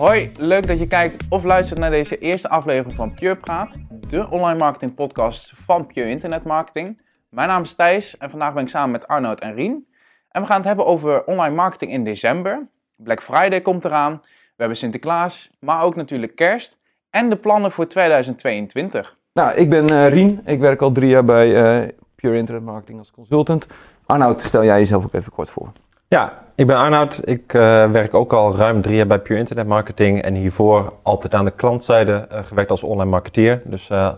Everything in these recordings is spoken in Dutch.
Hoi, leuk dat je kijkt of luistert naar deze eerste aflevering van Pure Praat, de online marketing podcast van Pure Internet Marketing. Mijn naam is Thijs en vandaag ben ik samen met Arnoud en Rien. En we gaan het hebben over online marketing in december. Black Friday komt eraan, we hebben Sinterklaas, maar ook natuurlijk kerst en de plannen voor 2022. Nou, ik ben uh, Rien, ik werk al drie jaar bij uh, Pure Internet Marketing als consultant. Arnoud, stel jij jezelf ook even kort voor. Ja, ik ben Arnoud. Ik uh, werk ook al ruim drie jaar bij Pure Internet Marketing. En hiervoor altijd aan de klantzijde uh, gewerkt als online marketeer. Dus uh,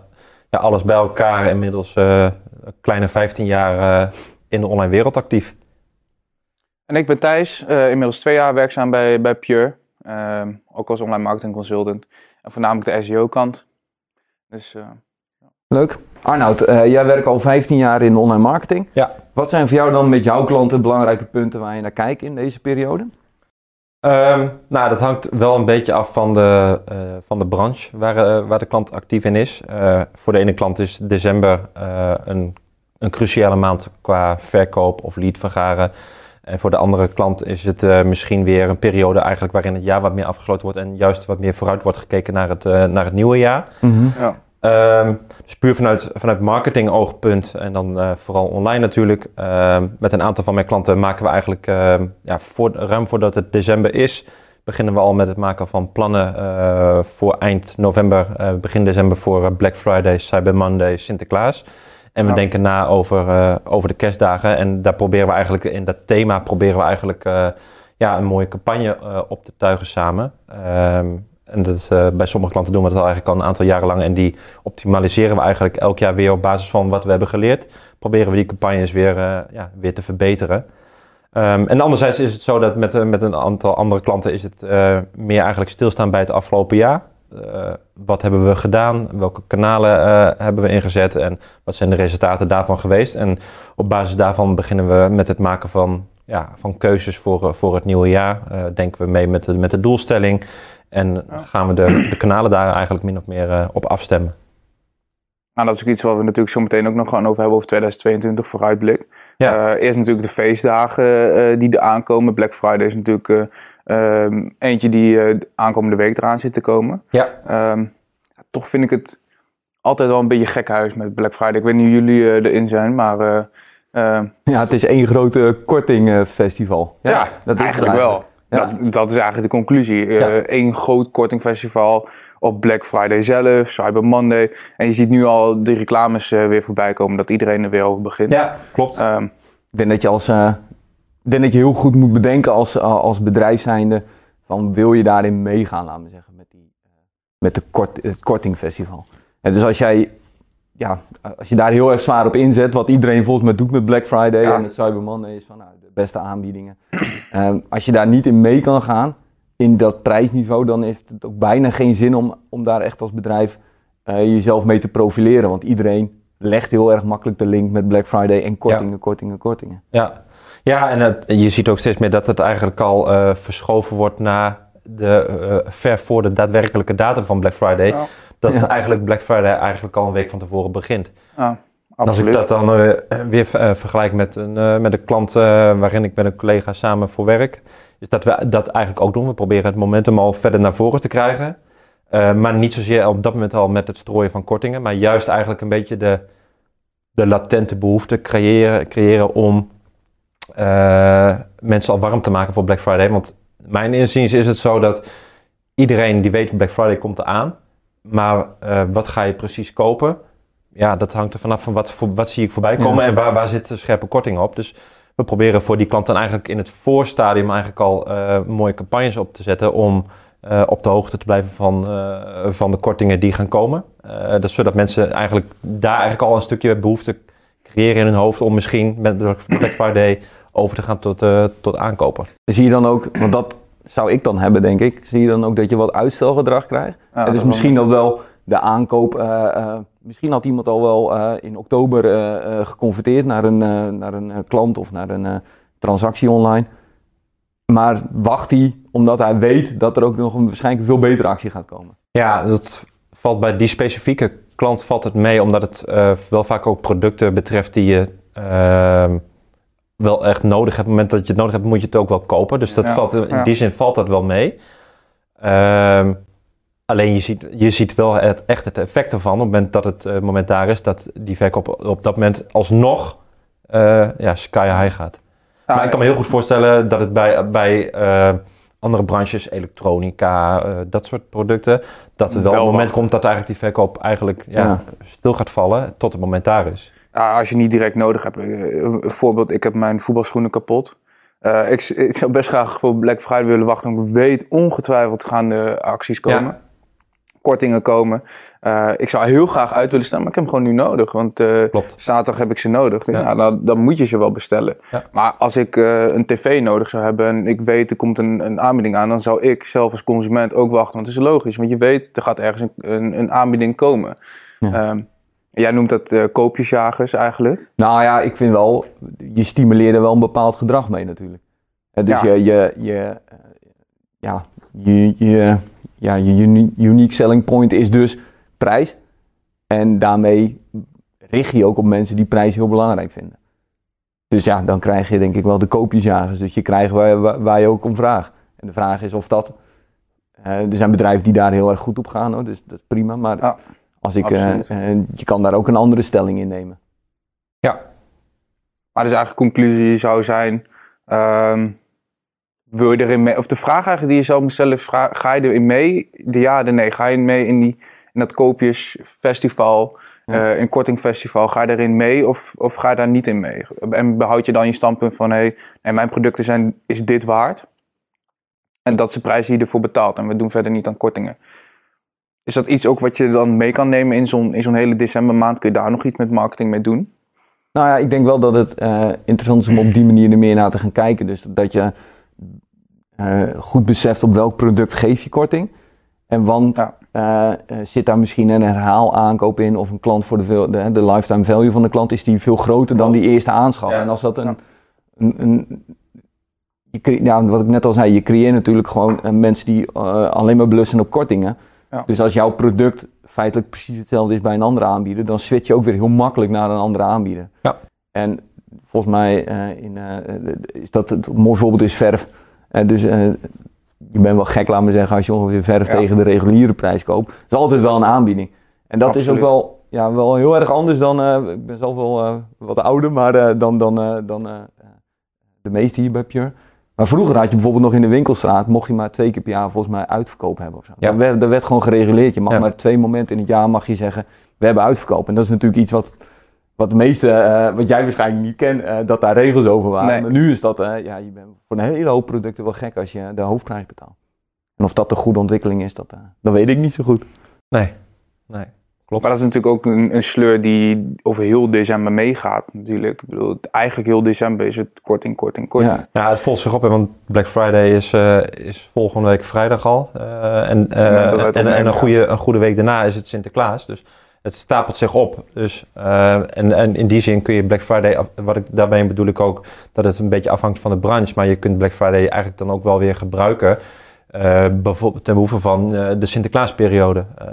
ja, alles bij elkaar inmiddels een kleine 15 jaar in de online wereld actief. En ik ben Thijs, inmiddels twee jaar werkzaam bij, bij Pure. Ook als online marketing consultant. En voornamelijk de SEO kant. Dus, Leuk. Arnoud, jij werkt al 15 jaar in online marketing. Ja. Wat zijn voor jou dan met jouw klanten belangrijke punten waar je naar kijkt in deze periode? Um, nou, dat hangt wel een beetje af van de, uh, van de branche waar, uh, waar de klant actief in is. Uh, voor de ene klant is december een, een cruciale maand qua verkoop of lead vergaren. En voor de andere klant is het misschien weer een periode eigenlijk waarin het jaar wat meer afgesloten wordt en juist wat meer vooruit wordt gekeken naar het, naar het nieuwe jaar. Mm -hmm. ja. Um, dus puur vanuit, vanuit marketing oogpunt en dan uh, vooral online natuurlijk. Uh, met een aantal van mijn klanten maken we eigenlijk, uh, ja, voor, ruim voordat het december is, beginnen we al met het maken van plannen uh, voor eind november, begin december voor Black Friday, Cyber Monday, Sinterklaas. En we ja. denken na over, over de kerstdagen en daar proberen we eigenlijk, in dat thema proberen we eigenlijk ja, een mooie campagne op te tuigen samen. Um, en dat, uh, bij sommige klanten doen we dat al eigenlijk al een aantal jaren lang. En die optimaliseren we eigenlijk elk jaar weer op basis van wat we hebben geleerd. Proberen we die campagnes weer, uh, ja, weer te verbeteren. Um, en anderzijds is het zo dat met, uh, met een aantal andere klanten is het meer eigenlijk stilstaan bij het afgelopen jaar. wat hebben we gedaan? Welke kanalen hebben we ingezet? En wat zijn de resultaten daarvan geweest? En op basis daarvan beginnen we met het maken van, ja, van keuzes voor, voor het nieuwe jaar. denken we mee met de, met de doelstelling. En gaan we de, de kanalen daar eigenlijk min of meer uh, op afstemmen. Nou, dat is ook iets wat we natuurlijk zo meteen ook nog gaan over hebben over 2022 vooruitblik. Ja. Uh, eerst natuurlijk de feestdagen uh, die er aankomen. Black Friday is natuurlijk um, eentje die aankomende week eraan zit te komen. Ja. Um, toch vind ik het altijd wel een beetje gek huis met Black Friday. Ik weet niet hoe jullie erin zijn, maar... ja, het is één grote kortingfestival. Ja, ja, dat is eigenlijk wel. Dat, dat is eigenlijk de conclusie. Eén uh, groot kortingfestival op Black Friday zelf, Cyber Monday. En je ziet nu al de reclames uh, weer voorbij komen, dat iedereen er weer over begint. Ja, klopt. Um, ik denk dat je als, ik denk dat je heel goed moet bedenken als, als bedrijf zijnde, van wil je daarin meegaan, laten we zeggen, met, die, met de kort, het kortingfestival. En dus als jij ja, als je daar heel erg zwaar op inzet, wat iedereen volgens mij doet met Black Friday ja. en het Cyber Monday, is van nou, beste aanbiedingen. um, als je daar niet in mee kan gaan, in dat prijsniveau, dan heeft het ook bijna geen zin om, om daar echt als bedrijf uh, jezelf mee te profileren. Want iedereen legt heel erg makkelijk de link met Black Friday en kortingen, ja. kortingen, kortingen. Ja, ja en het, je ziet ook steeds meer dat het eigenlijk al uh, verschoven wordt naar de, uh, ver voor de daadwerkelijke datum van Black Friday. Ja dat ja. eigenlijk Black Friday eigenlijk al een week van tevoren begint. Ja, als ik dat dan uh, weer uh, vergelijk met een, uh, met een klant waarin ik met een collega samen voor werk, is dat we dat eigenlijk ook doen. We proberen het momentum al verder naar voren te krijgen. maar niet zozeer op dat moment al met het strooien van kortingen, maar juist eigenlijk een beetje de, de latente behoefte creëren, creëren om mensen al warm te maken voor Black Friday. Want mijn inziens is het zo dat iedereen die weet Black Friday komt eraan. Maar uh, wat ga je precies kopen? Ja, dat hangt er vanaf van wat, wat zie ik voorbij komen ja. en waar, waar zit de scherpe korting op. Dus we proberen voor die klanten eigenlijk in het voorstadium eigenlijk al uh, mooie campagnes op te zetten om uh, op de hoogte te blijven van, van de kortingen die gaan komen. dus zodat mensen eigenlijk daar eigenlijk al een stukje behoefte creëren in hun hoofd om misschien met Black Friday over te gaan tot, tot aankopen. Zie je dan ook, want dat zou ik dan hebben, denk ik. Zie je dan ook dat je wat uitstelgedrag krijgt? Ja, dus misschien dat wel de aankoop. Uh, uh, misschien had iemand al wel uh, in oktober geconverteerd naar een, naar een klant of naar een transactie online. Maar wacht hij omdat hij weet dat er ook nog een waarschijnlijk veel betere actie gaat komen. Ja, dat valt bij die specifieke klant valt het mee, omdat het wel vaak ook producten betreft die je ehm, wel echt nodig hebt. Op het moment dat je het nodig hebt, moet je het ook wel kopen. Dus dat ja, valt, in ja. die zin valt dat wel mee. Ehm, alleen je ziet, je ziet wel het, echt het effect ervan op het moment dat het eh, moment daar is, dat die verkoop op, op dat moment alsnog eh, ja, sky high gaat. Ja, maar ik kan me heel goed voorstellen dat het bij, bij eh, andere branches, elektronica, dat soort producten, dat er wel, Wel een moment komt dat eigenlijk die verkoop eigenlijk ja, Ja. stil gaat vallen tot het moment daar is. Ja, als je niet direct nodig hebt. Een voorbeeld, ik heb mijn voetbalschoenen kapot. Ik, ik zou best graag voor Black Friday willen wachten. Want ik weet ongetwijfeld gaan de acties komen. Ja. Kortingen komen. Eh, ik zou heel graag uit willen staan, maar ik heb hem gewoon nu nodig. Want eh, zaterdag heb ik ze nodig. Dus Ja. nou, dan, dan moet je ze wel bestellen. Ja. Maar als ik eh, een tv nodig zou hebben en ik weet er komt een, een aanbieding aan, dan zou ik zelf als consument ook wachten. Want het is logisch, want je weet er gaat ergens een, een, een aanbieding komen. Ja. Ehm, jij noemt dat koopjesjagers eigenlijk. Nou ja, ik vind wel, je stimuleert er wel een bepaald gedrag mee natuurlijk. Dus Ja. je, je, je, ja, je, je, ja, je uni- unique selling point is dus prijs. En daarmee richt je ook op mensen die prijs heel belangrijk vinden. Dus ja, dan krijg je denk ik wel de koopjesjagers. Dus je krijgt waar, waar, waar je ook om vraagt. En de vraag is of dat... eh, er zijn bedrijven die daar heel erg goed op gaan, hoor, dus dat is prima. Maar Ja, als ik, eh, eh, je kan daar ook een andere stelling in nemen. Maar dus eigenlijk conclusie zou zijn, ehm, wil je erin mee, of de vraag eigenlijk die je zelf moet stellen, ga je erin mee? De ja, de nee. Ga je mee in, die, in dat koopjesfestival, Ja. eh een kortingfestival, ga je erin mee of, of ga je daar niet in mee? En behoud je dan je standpunt van, hé, hey, nee, mijn producten zijn, is dit waard? En dat is de prijs die je ervoor betaalt en we doen verder niet aan kortingen. Is dat iets ook wat je dan mee kan nemen in zo'n, in zo'n hele decembermaand? Kun je daar nog iets met marketing mee doen? Nou ja, ik denk wel dat het eh, interessant is om op die manier er meer naar te gaan kijken. Dus dat je eh, goed beseft op welk product geef je korting. En want Ja. eh, eh, zit daar misschien een herhaalaankoop in of een klant voor de, de, de lifetime value van de klant is die veel groter dan die eerste aanschaf. Ja. En als dat een, een, een je ja, wat ik net al zei, je creëert natuurlijk gewoon mensen die alleen maar belussen op kortingen. Ja. Dus als jouw product feitelijk precies hetzelfde is bij een andere aanbieder, dan switch je ook weer heel makkelijk naar een andere aanbieder. Ja. En volgens mij eh, in, eh, is dat het een mooi voorbeeld is verf. Eh, dus eh, je bent wel gek, laat me zeggen, als je ongeveer verf Ja. tegen de reguliere prijs koopt. Dat is altijd wel een aanbieding. En dat is ook wel, ja, wel heel erg anders dan, eh, ik ben zelf wel wat ouder, maar dan, dan, dan de meeste hier bij Pure. Maar vroeger had je bijvoorbeeld nog in de winkelstraat, mocht je maar twee keer per jaar volgens mij uitverkoop hebben of zo. Ja. Werd, daar werd gewoon gereguleerd. Je mag Ja. maar twee momenten in het jaar mag je zeggen, we hebben uitverkoop. En dat is natuurlijk iets wat, wat de meeste, eh, wat jij waarschijnlijk niet kent, eh, dat daar regels over waren. Nee. Maar nu is dat, eh, ja, je bent voor een hele hoop producten wel gek als je de hoofdprijs betaalt. En of dat een goede ontwikkeling is, dat, eh, dat weet ik niet zo goed. Nee, nee. Klopt. Maar dat is natuurlijk ook een, een sleur die over heel december meegaat natuurlijk. Ik bedoel, eigenlijk heel december is het korting, korting, korting. Ja. Ja, het volgt zich op, hè, want Black Friday is, eh, is volgende week vrijdag al. Eh, en, eh, en, en opnemen, een, goede, een goede week daarna is het Sinterklaas. Dus het stapelt zich op. Dus, eh, en, en in die zin kun je Black Friday, af- wat ik, daarmee bedoel ik ook dat het een beetje afhangt van de branche. Maar je kunt Black Friday eigenlijk dan ook wel weer gebruiken. eh, bijvoorbeeld ten behoeve van eh, de Sinterklaasperiode. Eh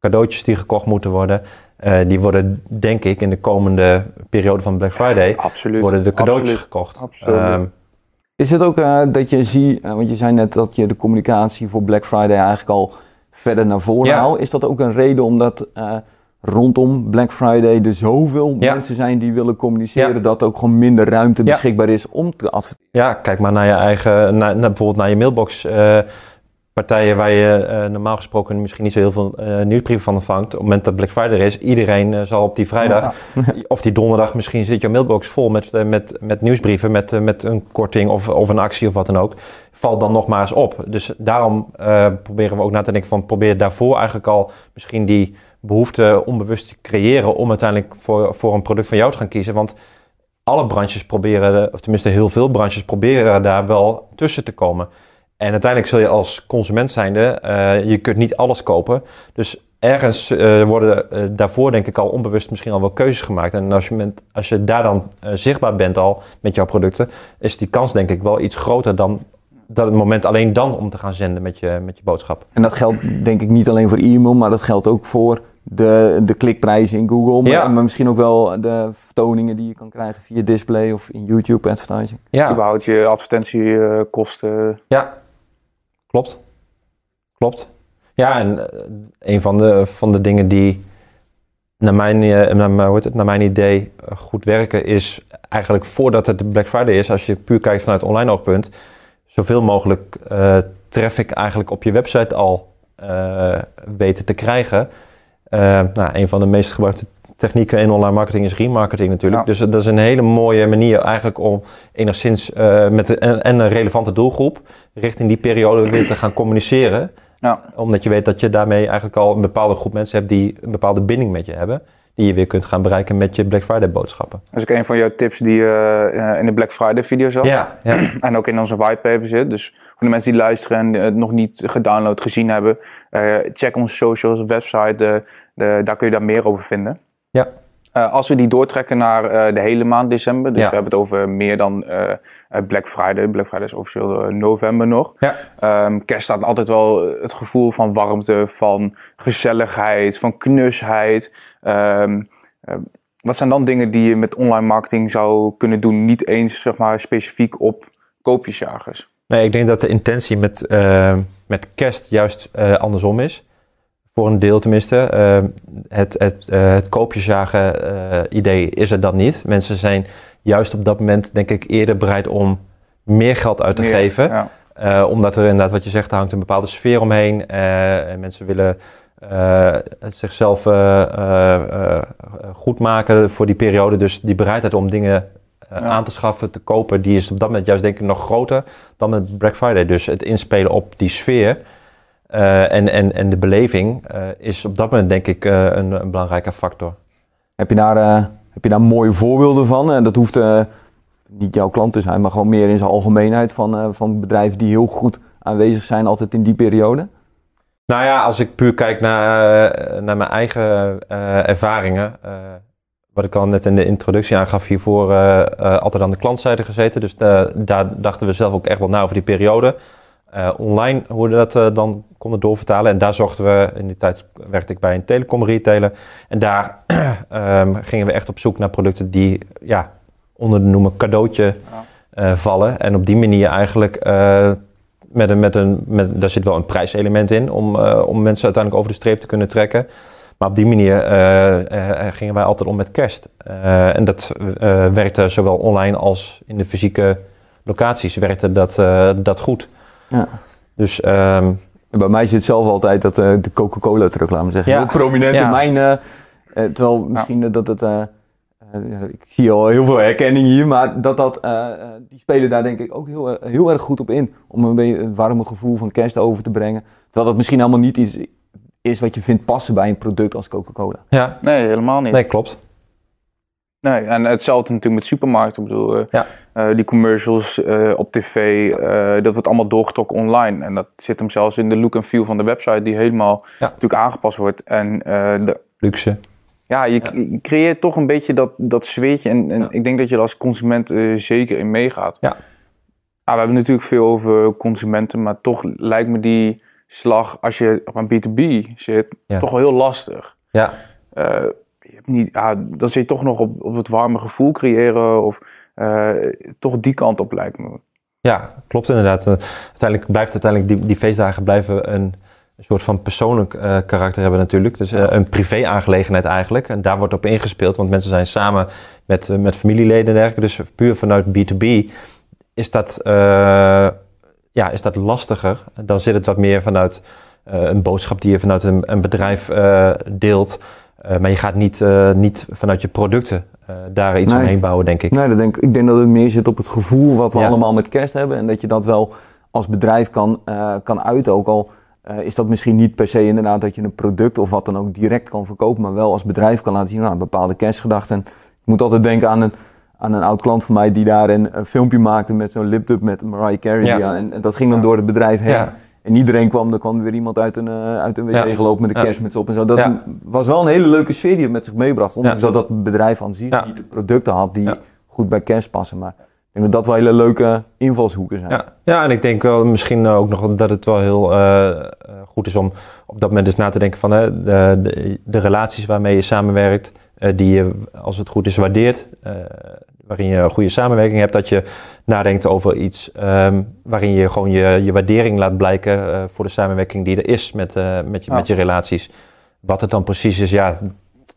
cadeautjes die gekocht moeten worden. eh, die worden denk ik in de komende periode van Black Friday Absoluut. worden de cadeautjes Absoluut. gekocht. Absoluut. Ehm, Is het ook eh, dat je ziet, want je zei net dat je de communicatie voor Black Friday eigenlijk al verder naar voren Ja. haalt. Is dat ook een reden omdat eh, rondom Black Friday er zoveel Ja. mensen zijn die willen communiceren, Ja. dat ook gewoon minder ruimte Ja. beschikbaar is om te adverteren? Ja, kijk maar naar je eigen, naar, naar bijvoorbeeld naar je mailbox. eh, partijen waar je eh, normaal gesproken misschien niet zo heel veel eh, nieuwsbrieven van ontvangt. Op het moment dat Black Friday is, iedereen eh, zal op die vrijdag of die donderdag misschien zit je mailbox vol met, met, met nieuwsbrieven, met, met een korting of, of een actie of wat dan ook. Valt dan nog maar eens op. Dus daarom proberen we ook na te denken van probeer daarvoor eigenlijk al misschien die behoefte onbewust te creëren om uiteindelijk voor, voor een product van jou te gaan kiezen. Want alle branches proberen, of tenminste heel veel branches proberen daar wel tussen te komen. En uiteindelijk zul je als consument zijnde, eh, je kunt niet alles kopen. Dus ergens eh, worden eh, daarvoor denk ik al onbewust misschien al wel keuzes gemaakt. En als je, met, als je daar dan zichtbaar bent al met jouw producten, is die kans denk ik wel iets groter dan dat het moment alleen dan om te gaan zenden met je, met je boodschap. En dat geldt denk ik niet alleen voor e-mail, maar dat geldt ook voor de, de klikprijzen in Google. Maar, Ja. maar misschien ook wel de vertoningen die je kan krijgen via display of in YouTube advertising. Ja, Überhaupt je advertentiekosten. ja. Klopt. Klopt. Ja, en eh, een van de, van de dingen die naar mijn, eh, naar, mijn- hoe het, naar mijn idee eh, goed werken is eigenlijk voordat het Black Friday is, als je puur kijkt vanuit online oogpunt, zoveel mogelijk traffic eigenlijk op je website al eh, weten te krijgen. Nou, een van de meest gebruikte technieken in online marketing is remarketing natuurlijk. Ja. Dus dat is een hele mooie manier eigenlijk om enigszins eh, met de, en, en een relevante doelgroep richting die periode weer te gaan communiceren Ja. omdat je weet dat je daarmee eigenlijk al een bepaalde groep mensen hebt die een bepaalde binding met je hebben. Die je weer kunt gaan bereiken met je Black Friday boodschappen. Dat is ook een van jouw tips die je eh, in de Black Friday video zag. Ja, ja. En ook in onze whitepaper zit. Dus voor de mensen die luisteren en het nog niet gedownload gezien hebben. eh, check onze socials, website. Daar kun je daar meer over vinden. Ja. Eh, als we die doortrekken naar eh, de hele maand december. Dus Ja. we hebben het over meer dan eh, Black Friday. Black Friday is officieel november nog. ja. Ehm, kerst staat altijd wel het gevoel van warmte, van gezelligheid, van knusheid. Ehm, eh, wat zijn dan dingen die je met online marketing zou kunnen doen? Niet eens zeg maar, specifiek op koopjesjagers. Nee, ik denk dat de intentie met, met kerst juist andersom is. Voor een deel tenminste. Eh, het, het, eh, het koopjesjagen eh, idee is er dan niet. Mensen zijn juist op dat moment denk ik eerder bereid om meer geld uit te Meer, geven. Ja. Eh, omdat er inderdaad, wat je zegt, hangt een bepaalde sfeer omheen. en mensen willen het zichzelf goed maken voor die periode. Dus die bereidheid om dingen Ja. aan te schaffen, te kopen, die is op dat moment juist denk ik nog groter dan met Black Friday. Dus het inspelen op die sfeer eh, en, en, en de beleving eh, is op dat moment denk ik eh, een, een belangrijke factor. Heb je daar, heb je daar mooie voorbeelden van? En dat hoeft niet jouw klant te zijn, maar gewoon meer in zijn algemeenheid van, van bedrijven die heel goed aanwezig zijn altijd in die periode. Nou ja, als ik puur kijk naar, naar mijn eigen ervaringen. wat ik al net in de introductie aangaf, hiervoor altijd aan de klantzijde gezeten. Dus daar dachten we zelf ook echt wel na over die periode. Online, hoe we dat dan konden doorvertalen. En daar zochten we, in die tijd werkte ik bij een telecom retailer. En daar ehm, gingen we echt op zoek naar producten die ja, onder de noemer cadeautje eh, vallen. En op die manier eigenlijk eh, met een, met een, met, daar zit wel een prijselement in om, eh, om mensen uiteindelijk over de streep te kunnen trekken. Maar op die manier gingen wij altijd om met kerst. En dat werkte zowel online als in de fysieke locaties werkte dat, dat goed. Ja. Dus ehm, En bij mij zit zelf altijd dat, eh, de Coca-Cola terug, laten we zeggen. Ja. Heel prominent Ja. in mijn... eh, eh, terwijl misschien dat het... eh, eh, ik zie al heel veel herkenning hier, maar dat dat... die spelen daar denk ik ook heel, erg- heel erg goed op in. Om een beetje het warme gevoel van kerst over te brengen. Terwijl dat misschien helemaal niet iets is wat je vindt passen bij een product als Coca-Cola. ja, Nee, helemaal niet. nee, klopt. Nee, en hetzelfde natuurlijk met supermarkten. Ik bedoel, eh, Ja. eh, die commercials eh, op tv, dat wordt allemaal doorgetrokken online. En dat zit hem zelfs in de look en feel van de website, die helemaal Ja. natuurlijk aangepast wordt. En de, Luxe. ja, je, creëert toch een beetje dat, dat sfeertje. En, en ik denk dat je er als consument zeker in meegaat. Ja. Ah, we hebben natuurlijk veel over consumenten, maar toch lijkt me die slag, als je op een B2B zit, toch wel heel lastig. Ja, je hebt niet, ja, dan zit je toch nog op, op het warme gevoel creëren. Of eh, toch die kant op lijkt me. Ja, klopt inderdaad. Eh, uiteindelijk blijft uiteindelijk die, die feestdagen blijven een, soort van persoonlijk eh, karakter hebben natuurlijk. Dus een privé-aangelegenheid eigenlijk. En daar wordt op ingespeeld, want mensen zijn samen met, met familieleden en dergelijke. Dus puur vanuit B2B is dat, ja, is dat lastiger. Dan zit het wat meer vanuit een boodschap die je vanuit een, een bedrijf deelt. Eh, maar je gaat niet, eh, niet vanuit je producten eh, daar iets Nee. omheen bouwen, denk ik. Nee, dat denk, ik denk dat het meer zit op het gevoel wat we Ja. allemaal met kerst hebben. En dat je dat wel als bedrijf kan, kan uiten. Ook al is dat misschien niet per se inderdaad dat je een product of wat dan ook direct kan verkopen. Maar wel als bedrijf kan laten zien, nou, een bepaalde kerstgedachten. Ik moet altijd denken aan een, aan een oud klant van mij die daar een, een filmpje maakte met zo'n lipdub met Mariah Carey. Ja, en, en dat ging dan Ja. door het bedrijf heen. En iedereen kwam, er kwam weer iemand uit een, eh, uit een wc Ja. gelopen met een kerstmuts op en zo. Dat Ja. was wel een hele leuke sfeer die het met zich meebracht. Ondanks dat dat bedrijf aan zich niet de producten had die goed bij kerst passen. Maar ik denk dat dat wel hele leuke invalshoeken zijn. Ja, ja, en ik denk wel misschien ook nog dat het wel heel eh, eh, goed is om op dat moment eens na te denken van hè, de, de, de relaties waarmee je samenwerkt, die je als het goed is waardeert. Eh, waarin je een goede samenwerking hebt. Dat je nadenkt over iets ehm, waarin je gewoon je, je waardering laat blijken eh, voor de samenwerking die er is met, eh, met, je, met je relaties. Wat het dan precies is, ja,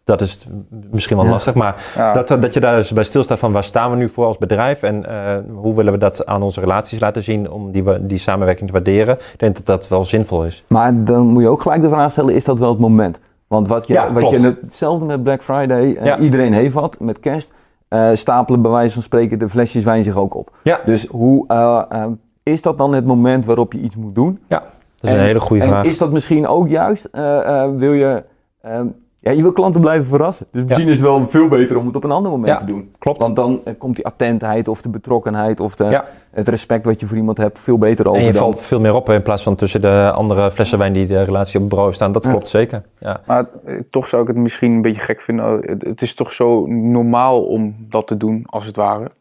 dat is misschien wel Ja. lastig. Maar Ja. dat, dat je daar dus bij stilstaat van waar staan we nu voor als bedrijf en eh, hoe willen we dat aan onze relaties laten zien om die, die samenwerking te waarderen. Ik denk dat dat wel zinvol is. Maar dan moet je ook gelijk de vraag stellen, is dat wel het moment? Want wat je, Ja, wat je hetzelfde met Black Friday, eh, Ja. iedereen heeft wat, met kerst, eh, stapelen bij wijze van spreken de flesjes wijn zich ook op. Ja. Dus hoe eh, is dat dan het moment waarop je iets moet doen? Dat is een hele goede en vraag. is dat misschien ook juist, eh, eh, wil je, ehm, ja, je wil klanten blijven verrassen. Dus misschien is het wel veel beter om het op een ander moment Ja. te doen. Klopt. Want dan eh, komt die attentheid of de betrokkenheid of de, Ja. het respect wat je voor iemand hebt veel beter over En je dan- valt veel meer op in plaats van tussen de andere flessen wijn die de relatie op het bureau staan. Dat Ja. klopt zeker. Ja. Maar eh, toch zou ik het misschien een beetje gek vinden. Het- Het is toch zo normaal om dat te doen, als het ware.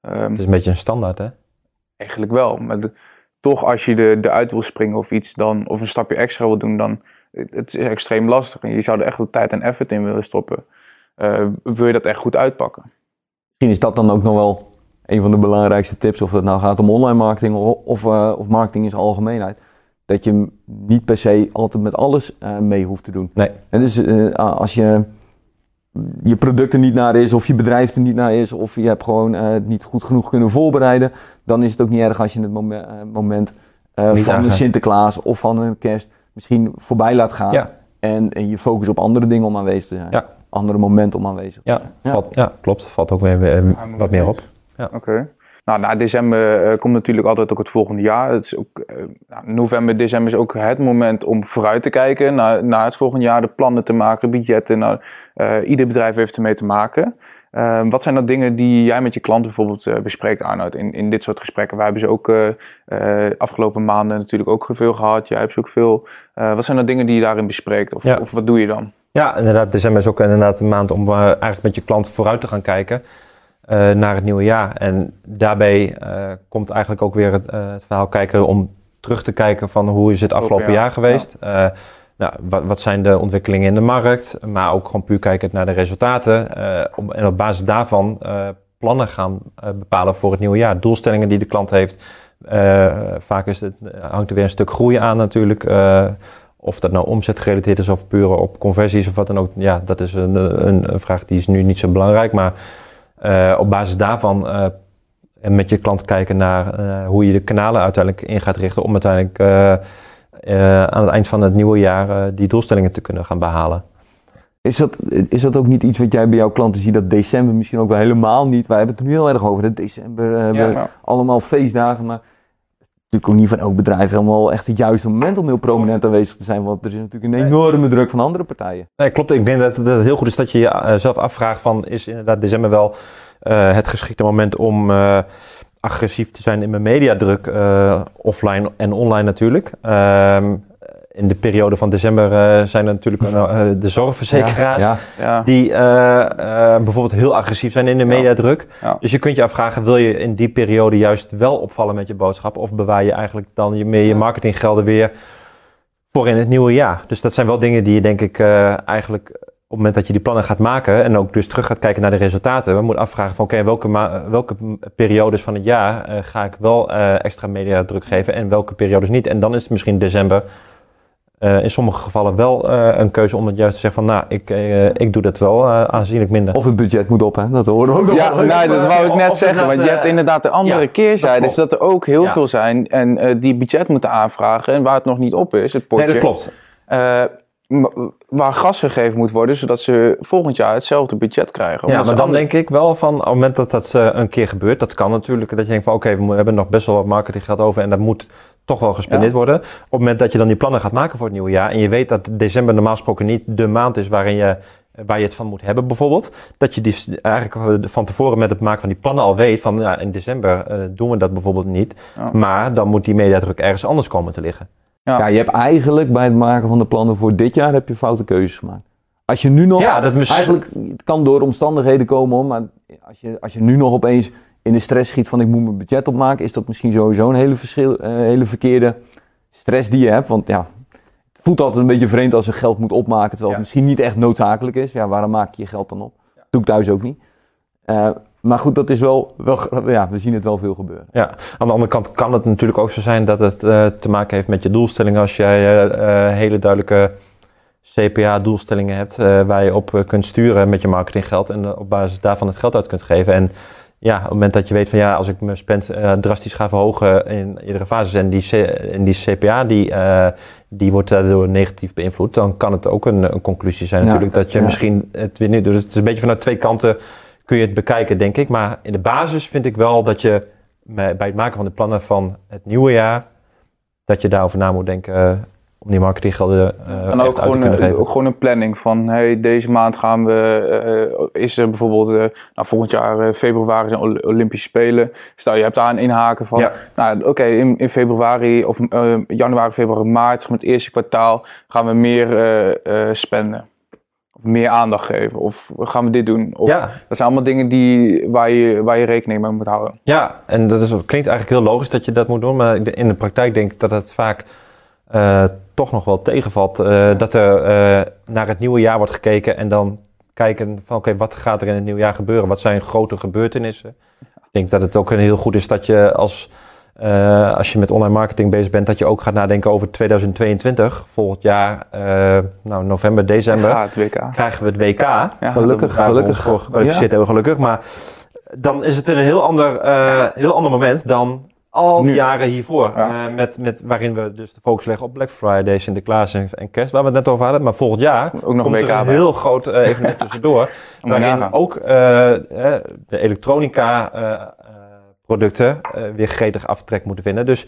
Ehm, Het is een beetje een standaard, hè? Eigenlijk wel. Maar de- toch, als je er eruit wil springen of iets, dan, of een stapje extra wil doen, dan het het is extreem lastig. En je zou er echt wel tijd en effort in willen stoppen. Eh, wil je dat echt goed uitpakken? Misschien is dat dan ook nog wel een van de belangrijkste tips, of het nou gaat om online marketing of, of, eh, of marketing in zijn algemeenheid. Dat je niet per se altijd met alles eh, mee hoeft te doen. Nee. En dus als je je product er niet naar is, of je bedrijf er niet naar is, of je hebt gewoon eh, niet goed genoeg kunnen voorbereiden, dan is het ook niet erg als je het momen- eh, moment eh, van een. Sinterklaas of van een kerst misschien voorbij laat gaan. Ja. En, en je focus op andere dingen om aanwezig te zijn. Ja. Andere momenten om aanwezig te Ja, zijn. Ja. Valt, ja klopt. Valt ook weer eh, wat meer op. Oké. Nou, na december eh, komt natuurlijk altijd ook het volgende jaar. Het is ook, eh, nou, november, december is ook het moment om vooruit te kijken naar, naar het volgende jaar, de plannen te maken, budgetten. Nou, eh, ieder bedrijf heeft ermee te maken. Eh, wat zijn dan dingen die jij met je klanten bijvoorbeeld bespreekt, Arnoud, in, in dit soort gesprekken? Wij hebben ze ook afgelopen maanden natuurlijk ook veel gehad. Jij hebt ze ook veel. Wat zijn dan dingen die je daarin bespreekt? Of, Ja. of wat doe je dan? Ja, inderdaad. December is ook inderdaad een maand om eigenlijk met je klant vooruit te gaan kijken eh, naar het nieuwe jaar. En daarbij eh, komt eigenlijk ook weer het, eh, het verhaal kijken om terug te kijken van hoe is het afgelopen jaar, jaar geweest. Nou, wat, wat zijn de ontwikkelingen in de markt, maar ook gewoon puur kijken naar de resultaten. om, en op basis daarvan plannen gaan bepalen voor het nieuwe jaar. Doelstellingen die de klant heeft. Vaak is het, hangt er weer een stuk groei aan natuurlijk. Of dat nou omzetgerelateerd is of puur op conversies of wat dan ook. Ja, dat is een, een, een vraag die is nu niet zo belangrijk. Maar eh, op basis daarvan eh, en met je klant kijken naar eh, hoe je de kanalen uiteindelijk in gaat richten. Om uiteindelijk eh, eh, aan het eind van het nieuwe jaar eh, die doelstellingen te kunnen gaan behalen. Is dat, is dat ook niet iets wat jij bij jouw klanten ziet, dat december misschien ook wel helemaal niet? Wij hebben het er nu heel erg over, dat december Ja. allemaal feestdagen, maar natuurlijk ook niet van elk bedrijf helemaal echt het juiste moment om heel prominent aanwezig te zijn, want er is natuurlijk een enorme druk van andere partijen. Nee, klopt. Ik denk dat, het heel goed is dat je jezelf afvraagt van... is inderdaad december wel eh, het geschikte moment om eh, agressief te zijn in mijn mediadruk... eh, offline en online natuurlijk. Ehm, in de periode van december eh, zijn er natuurlijk eh, de zorgverzekeraars... Ja, Ja. die eh, eh, bijvoorbeeld heel agressief zijn in de mediadruk. Ja. Dus je kunt je afvragen, wil je in die periode juist wel opvallen met je boodschap? Of bewaar je eigenlijk dan je, meer je marketinggelden weer voor in het nieuwe jaar? Dus dat zijn wel dingen die je denk ik eh, eigenlijk op het moment dat je die plannen gaat maken... en ook dus terug gaat kijken naar de resultaten... we moeten afvragen van oké, welke, welke periodes van het jaar ga ik wel eh, extra mediadruk geven... en welke periodes niet. En dan is het misschien december... eh, in sommige gevallen wel eh, een keuze om het juist te zeggen van, nou, ik, eh, ik doe dat wel eh, aanzienlijk minder. Of het budget moet op, hè? Dat horen we ook nog Ja, wel. nee, dat wou ik net of zeggen. Want je hebt inderdaad de andere ja, keerzijde. dat Dus dat er ook heel Ja. veel zijn en eh, die budget moeten aanvragen. En waar het nog niet op is, het potje. Nee, dat klopt. eh, waar gas gegeven moet worden, zodat ze volgend jaar hetzelfde budget krijgen. Ja, maar dan denk ik wel van, op het moment dat dat een keer gebeurt, dat kan natuurlijk, dat je denkt van oké, we hebben nog best wel wat marketinggeld over en dat moet toch wel gespendeerd Ja. worden. Op het moment dat je dan die plannen gaat maken voor het nieuwe jaar en je weet dat december normaal gesproken niet de maand is waarin je, waar je het van moet hebben bijvoorbeeld, dat je die s- eigenlijk van tevoren met het maken van die plannen al weet van ja, in december eh, doen we dat bijvoorbeeld niet, Ja. maar dan moet die mediadruk ergens anders komen te liggen. Ja, je hebt eigenlijk bij het maken van de plannen voor dit jaar heb je foute keuzes gemaakt. Als je nu nog, Ja, dat mis- eigenlijk, het kan door omstandigheden komen maar als je, als je nu nog opeens in de stress schiet van ik moet mijn budget opmaken, is dat misschien sowieso een hele, verschil, eh, hele verkeerde stress die je hebt. Want ja, het voelt altijd een beetje vreemd als je geld moet opmaken, terwijl Ja. het misschien niet echt noodzakelijk is. Ja, waarom maak je je geld dan op? Doe ik thuis ook niet. Eh, maar goed, dat is wel, wel, ja, we zien het wel veel gebeuren. Ja, aan de andere kant kan het natuurlijk ook zo zijn dat het uh, te maken heeft met je doelstellingen. Als jij hele duidelijke CPA-doelstellingen hebt waar je op kunt sturen met je marketinggeld en op basis daarvan het geld uit kunt geven. En ja, op het moment dat je weet van ja, als ik mijn spend drastisch ga verhogen in iedere fase en die, C en die CPA die, die wordt daardoor negatief beïnvloed, dan kan het ook een, een conclusie zijn ja, natuurlijk dat je ja. misschien het weer niet... Dus het is een beetje vanuit twee kanten kun je het bekijken, denk ik. Maar in de basis vind ik wel dat je bij het maken van de plannen van het nieuwe jaar, dat je daarover na moet denken uh, om die marketinggelden uh, En ook gewoon, een, ook gewoon een planning van, hey, deze maand gaan we, uh, is er bijvoorbeeld, nou, volgend jaar februari zijn Olympische Spelen. Stel, je hebt daar een inhaken van, ja. nou, oké, okay, in, in februari of januari, februari, maart, het eerste kwartaal, gaan we meer spenden of meer aandacht geven? Of gaan we dit doen? Of, ja. Dat zijn allemaal dingen die, waar, je, waar je rekening mee moet houden. Ja, en dat is, klinkt eigenlijk heel logisch dat je dat moet doen. Maar in de praktijk denk ik dat het vaak uh, toch nog wel tegenvalt. Uh, dat er uh, naar het nieuwe jaar wordt gekeken en dan kijken van oké, okay, wat gaat er in het nieuwe jaar gebeuren? Wat zijn grote gebeurtenissen? Ik denk dat het ook heel goed is dat je als uh, als je met online marketing bezig bent, dat je ook gaat nadenken over 2022. Volgend jaar, uh, nou november, december, ja, het WK. krijgen we het WK. Ja, gelukkig, gelukkig. Voor gekwalificeerd ja. gelukkig. Maar dan is het een heel ander, uh, heel ander moment dan al die jaren hiervoor. Ja. met, met, waarin we dus de focus leggen op Black Friday, Sinterklaas en, en kerst, waar we het net over hadden. Maar volgend jaar ook nog komt er een heel groot evenement tussendoor. waarin ook de elektronica producten weer gretig aftrek moeten vinden. Dus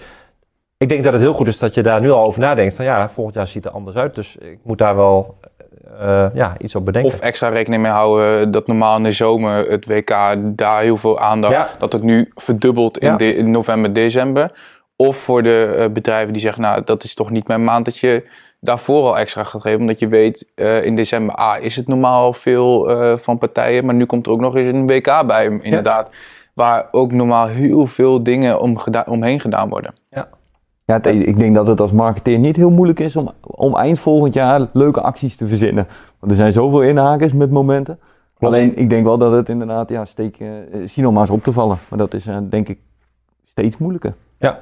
ik denk dat het heel goed is dat je daar nu al over nadenkt. Van ja, volgend jaar ziet het anders uit. Dus ik moet daar wel uh, ja, iets op bedenken. Of extra rekening mee houden dat normaal in de zomer het WK daar heel veel aandacht. Ja. Dat het nu verdubbelt in, Ja. de, in november, december. Of voor de uh, bedrijven die zeggen, nou dat is toch niet mijn maand dat je daarvoor al extra gaat geven. Omdat je weet, uh, in december A is het normaal veel van partijen. Maar nu komt er ook nog eens een WK bij, inderdaad. Waar ook normaal heel veel dingen om geda omheen gedaan worden. Ja, het, ik denk dat het als marketeer niet heel moeilijk is om, om eind volgend jaar leuke acties te verzinnen. Want er zijn zoveel inhakers met momenten. Klopt. Alleen ik denk wel dat het inderdaad, ja, steek, uh, op te vallen. Maar dat is uh, denk ik steeds moeilijker. Ja,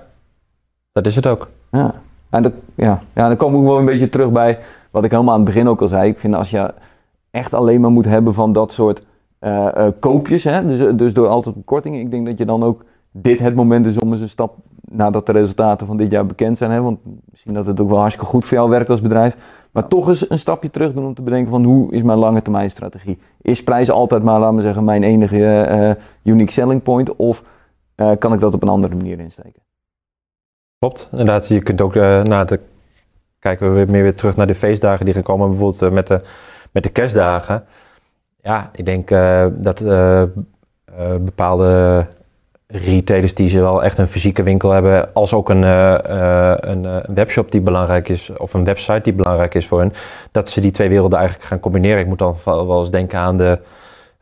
dat is het ook. Ja. En dat, ja. ja, dan kom ik wel een beetje terug bij wat ik helemaal aan het begin ook al zei. Ik vind als je echt alleen maar moet hebben van dat soort uh, uh, koopjes, hè? Dus, dus door altijd kortingen. Ik denk dat je dan ook dit het moment is om eens een stap nadat de resultaten van dit jaar bekend zijn. Hè? Want misschien dat het ook wel hartstikke goed voor jou werkt als bedrijf. Maar ja. toch eens een stapje terug doen om te bedenken van hoe is mijn lange termijn strategie. Is prijs altijd maar, laten we zeggen, mijn enige uh, unique selling point? Of kan ik dat op een andere manier insteken? Klopt, inderdaad. Je kunt ook naar de. Kijken we weer meer weer terug naar de feestdagen die gaan komen, bijvoorbeeld met de, met de kerstdagen. Ja, ik denk dat bepaalde retailers die ze wel echt een fysieke winkel hebben, als ook een, een, een, webshop die belangrijk is, of een website die belangrijk is voor hen, dat ze die twee werelden eigenlijk gaan combineren. Ik moet dan wel eens denken aan de,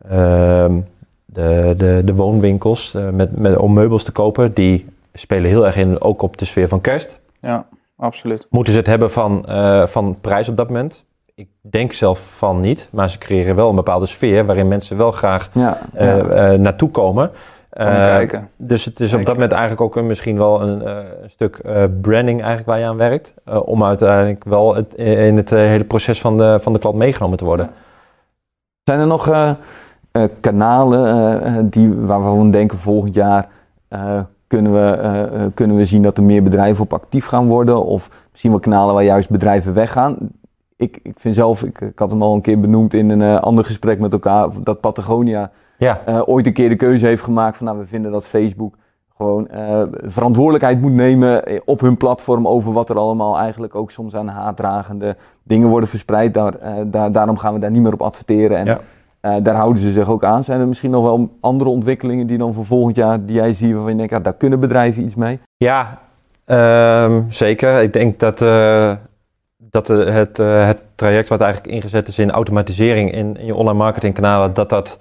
ehm, de, de, de woonwinkels met, met, om meubels te kopen. Die spelen heel erg in, ook op de sfeer van kerst. Ja, absoluut. Moeten ze het hebben van, van prijs op dat moment? ik denk zelf van niet, maar ze creëren wel een bepaalde sfeer waarin mensen wel graag ja, uh. Uh, naartoe komen. Uh, kijken. Dus het is op dat moment eigenlijk ook een, misschien wel een, een stuk branding eigenlijk waar je aan werkt. om uiteindelijk wel het, in het hele proces van de, van de klant meegenomen te worden. Zijn er nog kanalen die, waar we denken volgend jaar kunnen we, kunnen we zien dat er meer bedrijven op actief gaan worden? Of misschien wel kanalen waar juist bedrijven weggaan? ik, ik vind zelf, ik, ik, had hem al een keer benoemd in een uh, ander gesprek met elkaar, dat Patagonia ja. uh, ooit een keer de keuze heeft gemaakt van nou, we vinden dat Facebook gewoon uh, verantwoordelijkheid moet nemen op hun platform over wat er allemaal eigenlijk ook soms aan haatdragende dingen worden verspreid. Daar, daar, daarom gaan we daar niet meer op adverteren en ja. daar houden ze zich ook aan. Zijn er misschien nog wel andere ontwikkelingen die dan voor volgend jaar, die jij ziet waarvan je denkt, ja, daar kunnen bedrijven iets mee? Ja, um, zeker. Ik denk dat dat het, het traject wat eigenlijk ingezet is in automatisering in, in je online marketingkanalen, dat dat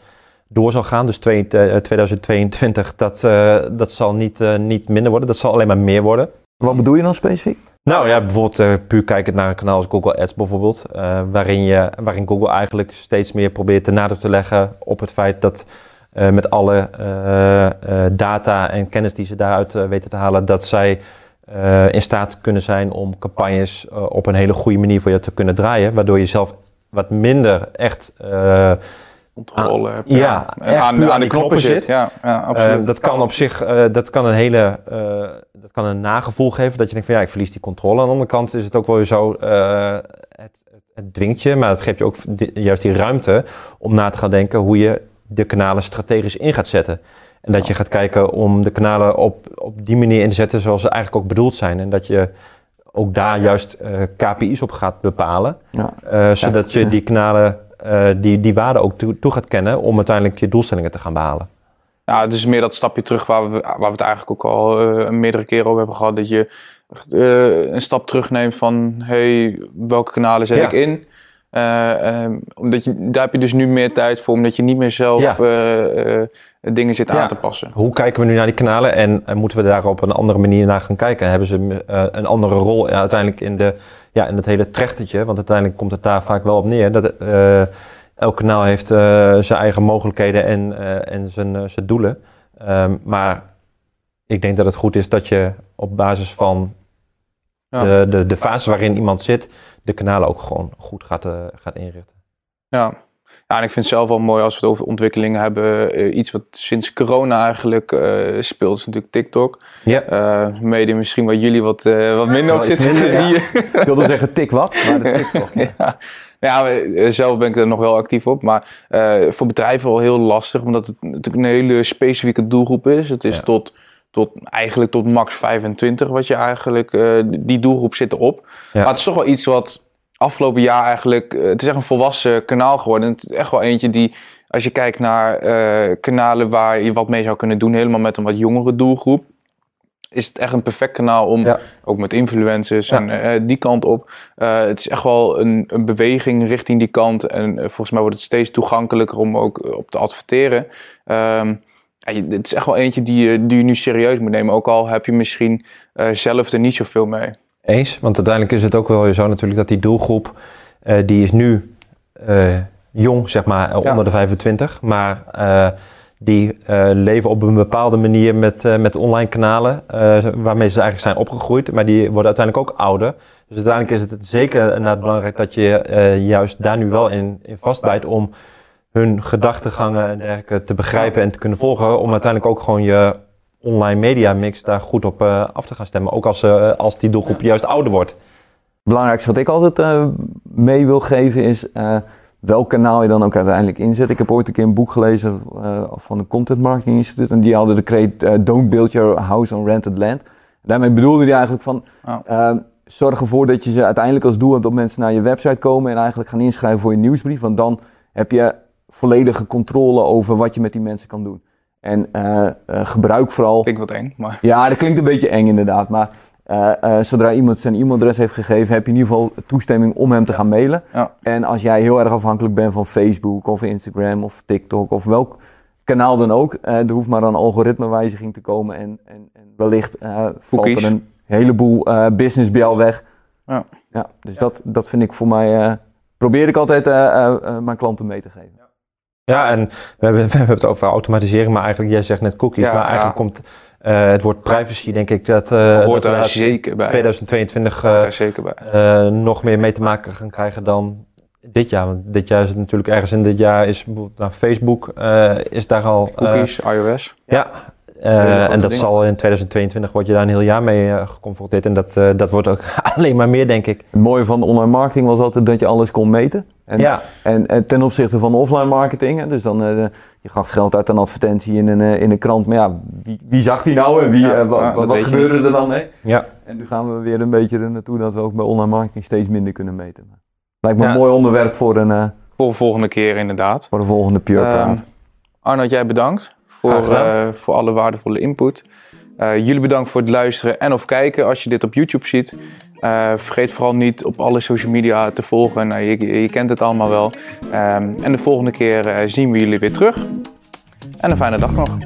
door zal gaan. Dus twee, uh, 2022, dat, uh, dat zal niet, niet minder worden, dat zal alleen maar meer worden. Wat bedoel je dan specifiek? Nou ja, bijvoorbeeld puur kijkend naar een kanaal als Google Ads bijvoorbeeld, waarin, je, waarin Google eigenlijk steeds meer probeert de nadruk te leggen op het feit dat eh, met alle eh, eh, data en kennis die ze daaruit eh, weten te halen, dat zij eh, in staat kunnen zijn om campagnes eh, op een hele goede manier voor je te kunnen draaien, waardoor je zelf wat minder echt Controle hebt. ja, aan, puur aan, aan de die knoppen knoppen zit. zit. Ja, ja absoluut. Eh, dat kan op zich, eh, dat kan een hele, eh, dat kan een nagevoel geven dat je denkt van ja, ik verlies die controle. Aan de andere kant is het ook wel weer zo, eh, het, het dwingt je, maar het geeft je ook juist die ruimte om na te gaan denken hoe je de kanalen strategisch in gaat zetten. En dat je gaat kijken om de kanalen op, op die manier in te zetten zoals ze eigenlijk ook bedoeld zijn. En dat je ook daar juist eh, KPI's op gaat bepalen. Ja. eh, zodat je die kanalen, eh, die, die waarde ook toe, toe gaat kennen om uiteindelijk je doelstellingen te gaan behalen. Ja, het is meer dat stapje terug waar we, waar we het eigenlijk ook al eh, meerdere keren over hebben gehad. Dat je eh, een stap terugneemt van, hey, welke kanalen zet Ja. ik in? Eh, ehm, omdat je, daar heb je dus nu meer tijd voor, omdat je niet meer zelf Ja. dingen zit Ja. aan te passen. Hoe kijken we nu naar die kanalen en, en moeten we daar op een andere manier naar gaan kijken? Hebben ze een andere rol uiteindelijk in, de, ja, in het hele trechtertje? Want uiteindelijk komt het daar vaak wel op neer. Dat, eh, elk kanaal heeft eh, zijn eigen mogelijkheden en, eh, en zijn, zijn doelen. Ehm, maar ik denk dat het goed is dat je op basis van Ja. de, de, de fase waarin iemand zit, de kanalen ook gewoon goed gaat, gaat inrichten. Ja. Ja, en ik vind het zelf wel mooi als we het over ontwikkelingen hebben. Eh, iets wat sinds corona eigenlijk eh, speelt, is natuurlijk TikTok. Ja. Eh mede misschien waar jullie wat, wat minder op iets zitten. minder, ja. Die- Ik wilde zeggen tik wat, maar de TikTok. ja. Ja, zelf ben ik er nog wel actief op. Maar voor bedrijven wel heel lastig, omdat het natuurlijk een hele specifieke doelgroep is. Het is Ja. tot, tot eigenlijk tot max 25 wat je eigenlijk, die doelgroep zit erop. Ja. Maar het is toch wel iets wat afgelopen jaar eigenlijk, eh, het is echt een volwassen kanaal geworden. Het is echt wel eentje die, als je kijkt naar eh, kanalen waar je wat mee zou kunnen doen, helemaal met een wat jongere doelgroep. Is het echt een perfect kanaal om, Ja. ook met influencers Ja. en eh, die kant op. Het is echt wel een, een beweging richting die kant. En volgens mij wordt het steeds toegankelijker om ook op te adverteren. Ehm, ja, het is echt wel eentje die, je- die je nu serieus moet nemen. Ook al heb je misschien zelf er niet zoveel mee. Eens, want uiteindelijk is het ook wel zo natuurlijk dat die doelgroep, eh, die is nu eh, jong, zeg maar, Ja. onder de 25, maar eh, die leven op een bepaalde manier met, met online kanalen, waarmee ze eigenlijk zijn opgegroeid, maar die worden uiteindelijk ook ouder. Dus uiteindelijk is het zeker inderdaad belangrijk dat je juist daar nu wel in, in vastbijt om hun gedachtegangen en dergelijke te begrijpen en te kunnen volgen, om uiteindelijk ook gewoon je online media mix daar goed op eh, af te gaan stemmen. Ook als, eh, als die doelgroep juist ouder wordt. Het belangrijkste wat ik altijd eh, mee wil geven is eh, welk kanaal je dan ook uiteindelijk inzet. Ik heb ooit een keer een boek gelezen eh, van een Content Marketing Instituut en die hadden de kreet eh, Don't build your house on rented land. Daarmee bedoelde hij eigenlijk van Ja. eh, zorg ervoor dat je ze uiteindelijk als doel hebt dat mensen naar je website komen en eigenlijk gaan inschrijven voor je nieuwsbrief. Want dan heb je volledige controle over wat je met die mensen kan doen. En eh, eh, gebruik vooral Klinkt wat eng, maar ja, dat klinkt een beetje eng inderdaad. Maar eh, zodra iemand zijn e-mailadres heeft gegeven, heb je in ieder geval toestemming om hem te gaan mailen. Ja. En als jij heel erg afhankelijk bent van Facebook of Instagram of TikTok of welk kanaal dan ook, er hoeft maar een algoritmewijziging te komen en, en, en wellicht valt er een heleboel business bij jou weg. Ja. ja dus Dat, dat vind ik voor mij, probeer ik altijd mijn klanten mee te geven. Ja, en we hebben, we hebben het over automatisering, maar eigenlijk, jij zegt net cookies, Ja, maar eigenlijk ja. komt eh, het woord privacy, denk ik, dat, eh dat we daar zeker bij. 2022 Hoort eh, zeker bij. eh, nog meer mee te maken gaan krijgen dan dit jaar. Want dit jaar is het natuurlijk ergens in dit jaar is bijvoorbeeld nou, Facebook eh, is daar al. eh, Cookies, iOS. ja. Eh, en dat dingen. zal in 2022 word je daar een heel jaar mee geconfronteerd. En dat, eh, dat wordt ook alleen maar meer, denk ik. Het mooie van online marketing was altijd dat je alles kon meten. En ja, En, en ten opzichte van offline marketing, hè, dus dan, eh, je gaf geld uit aan advertentie in een, eh, in een krant, maar ja, wie, wie zag die nou en wie, Ja, eh, wa- ja, wat, wat gebeurde er dan mee? ja. En nu gaan we weer een beetje er naartoe dat we ook bij online marketing steeds minder kunnen meten. Lijkt me een mooi onderwerp voor, een, eh, Voor de volgende keer inderdaad. voor de volgende Pure Ehm, Praat. Arnold, jij bedankt voor, eh, voor alle waardevolle input. Eh, jullie bedankt voor het luisteren en of kijken als je dit op YouTube ziet. Eh, vergeet vooral niet op alle social media te volgen. Nou, je, kent het allemaal wel. Ehm, en de volgende keer eh, zien we jullie weer terug. En een fijne dag nog.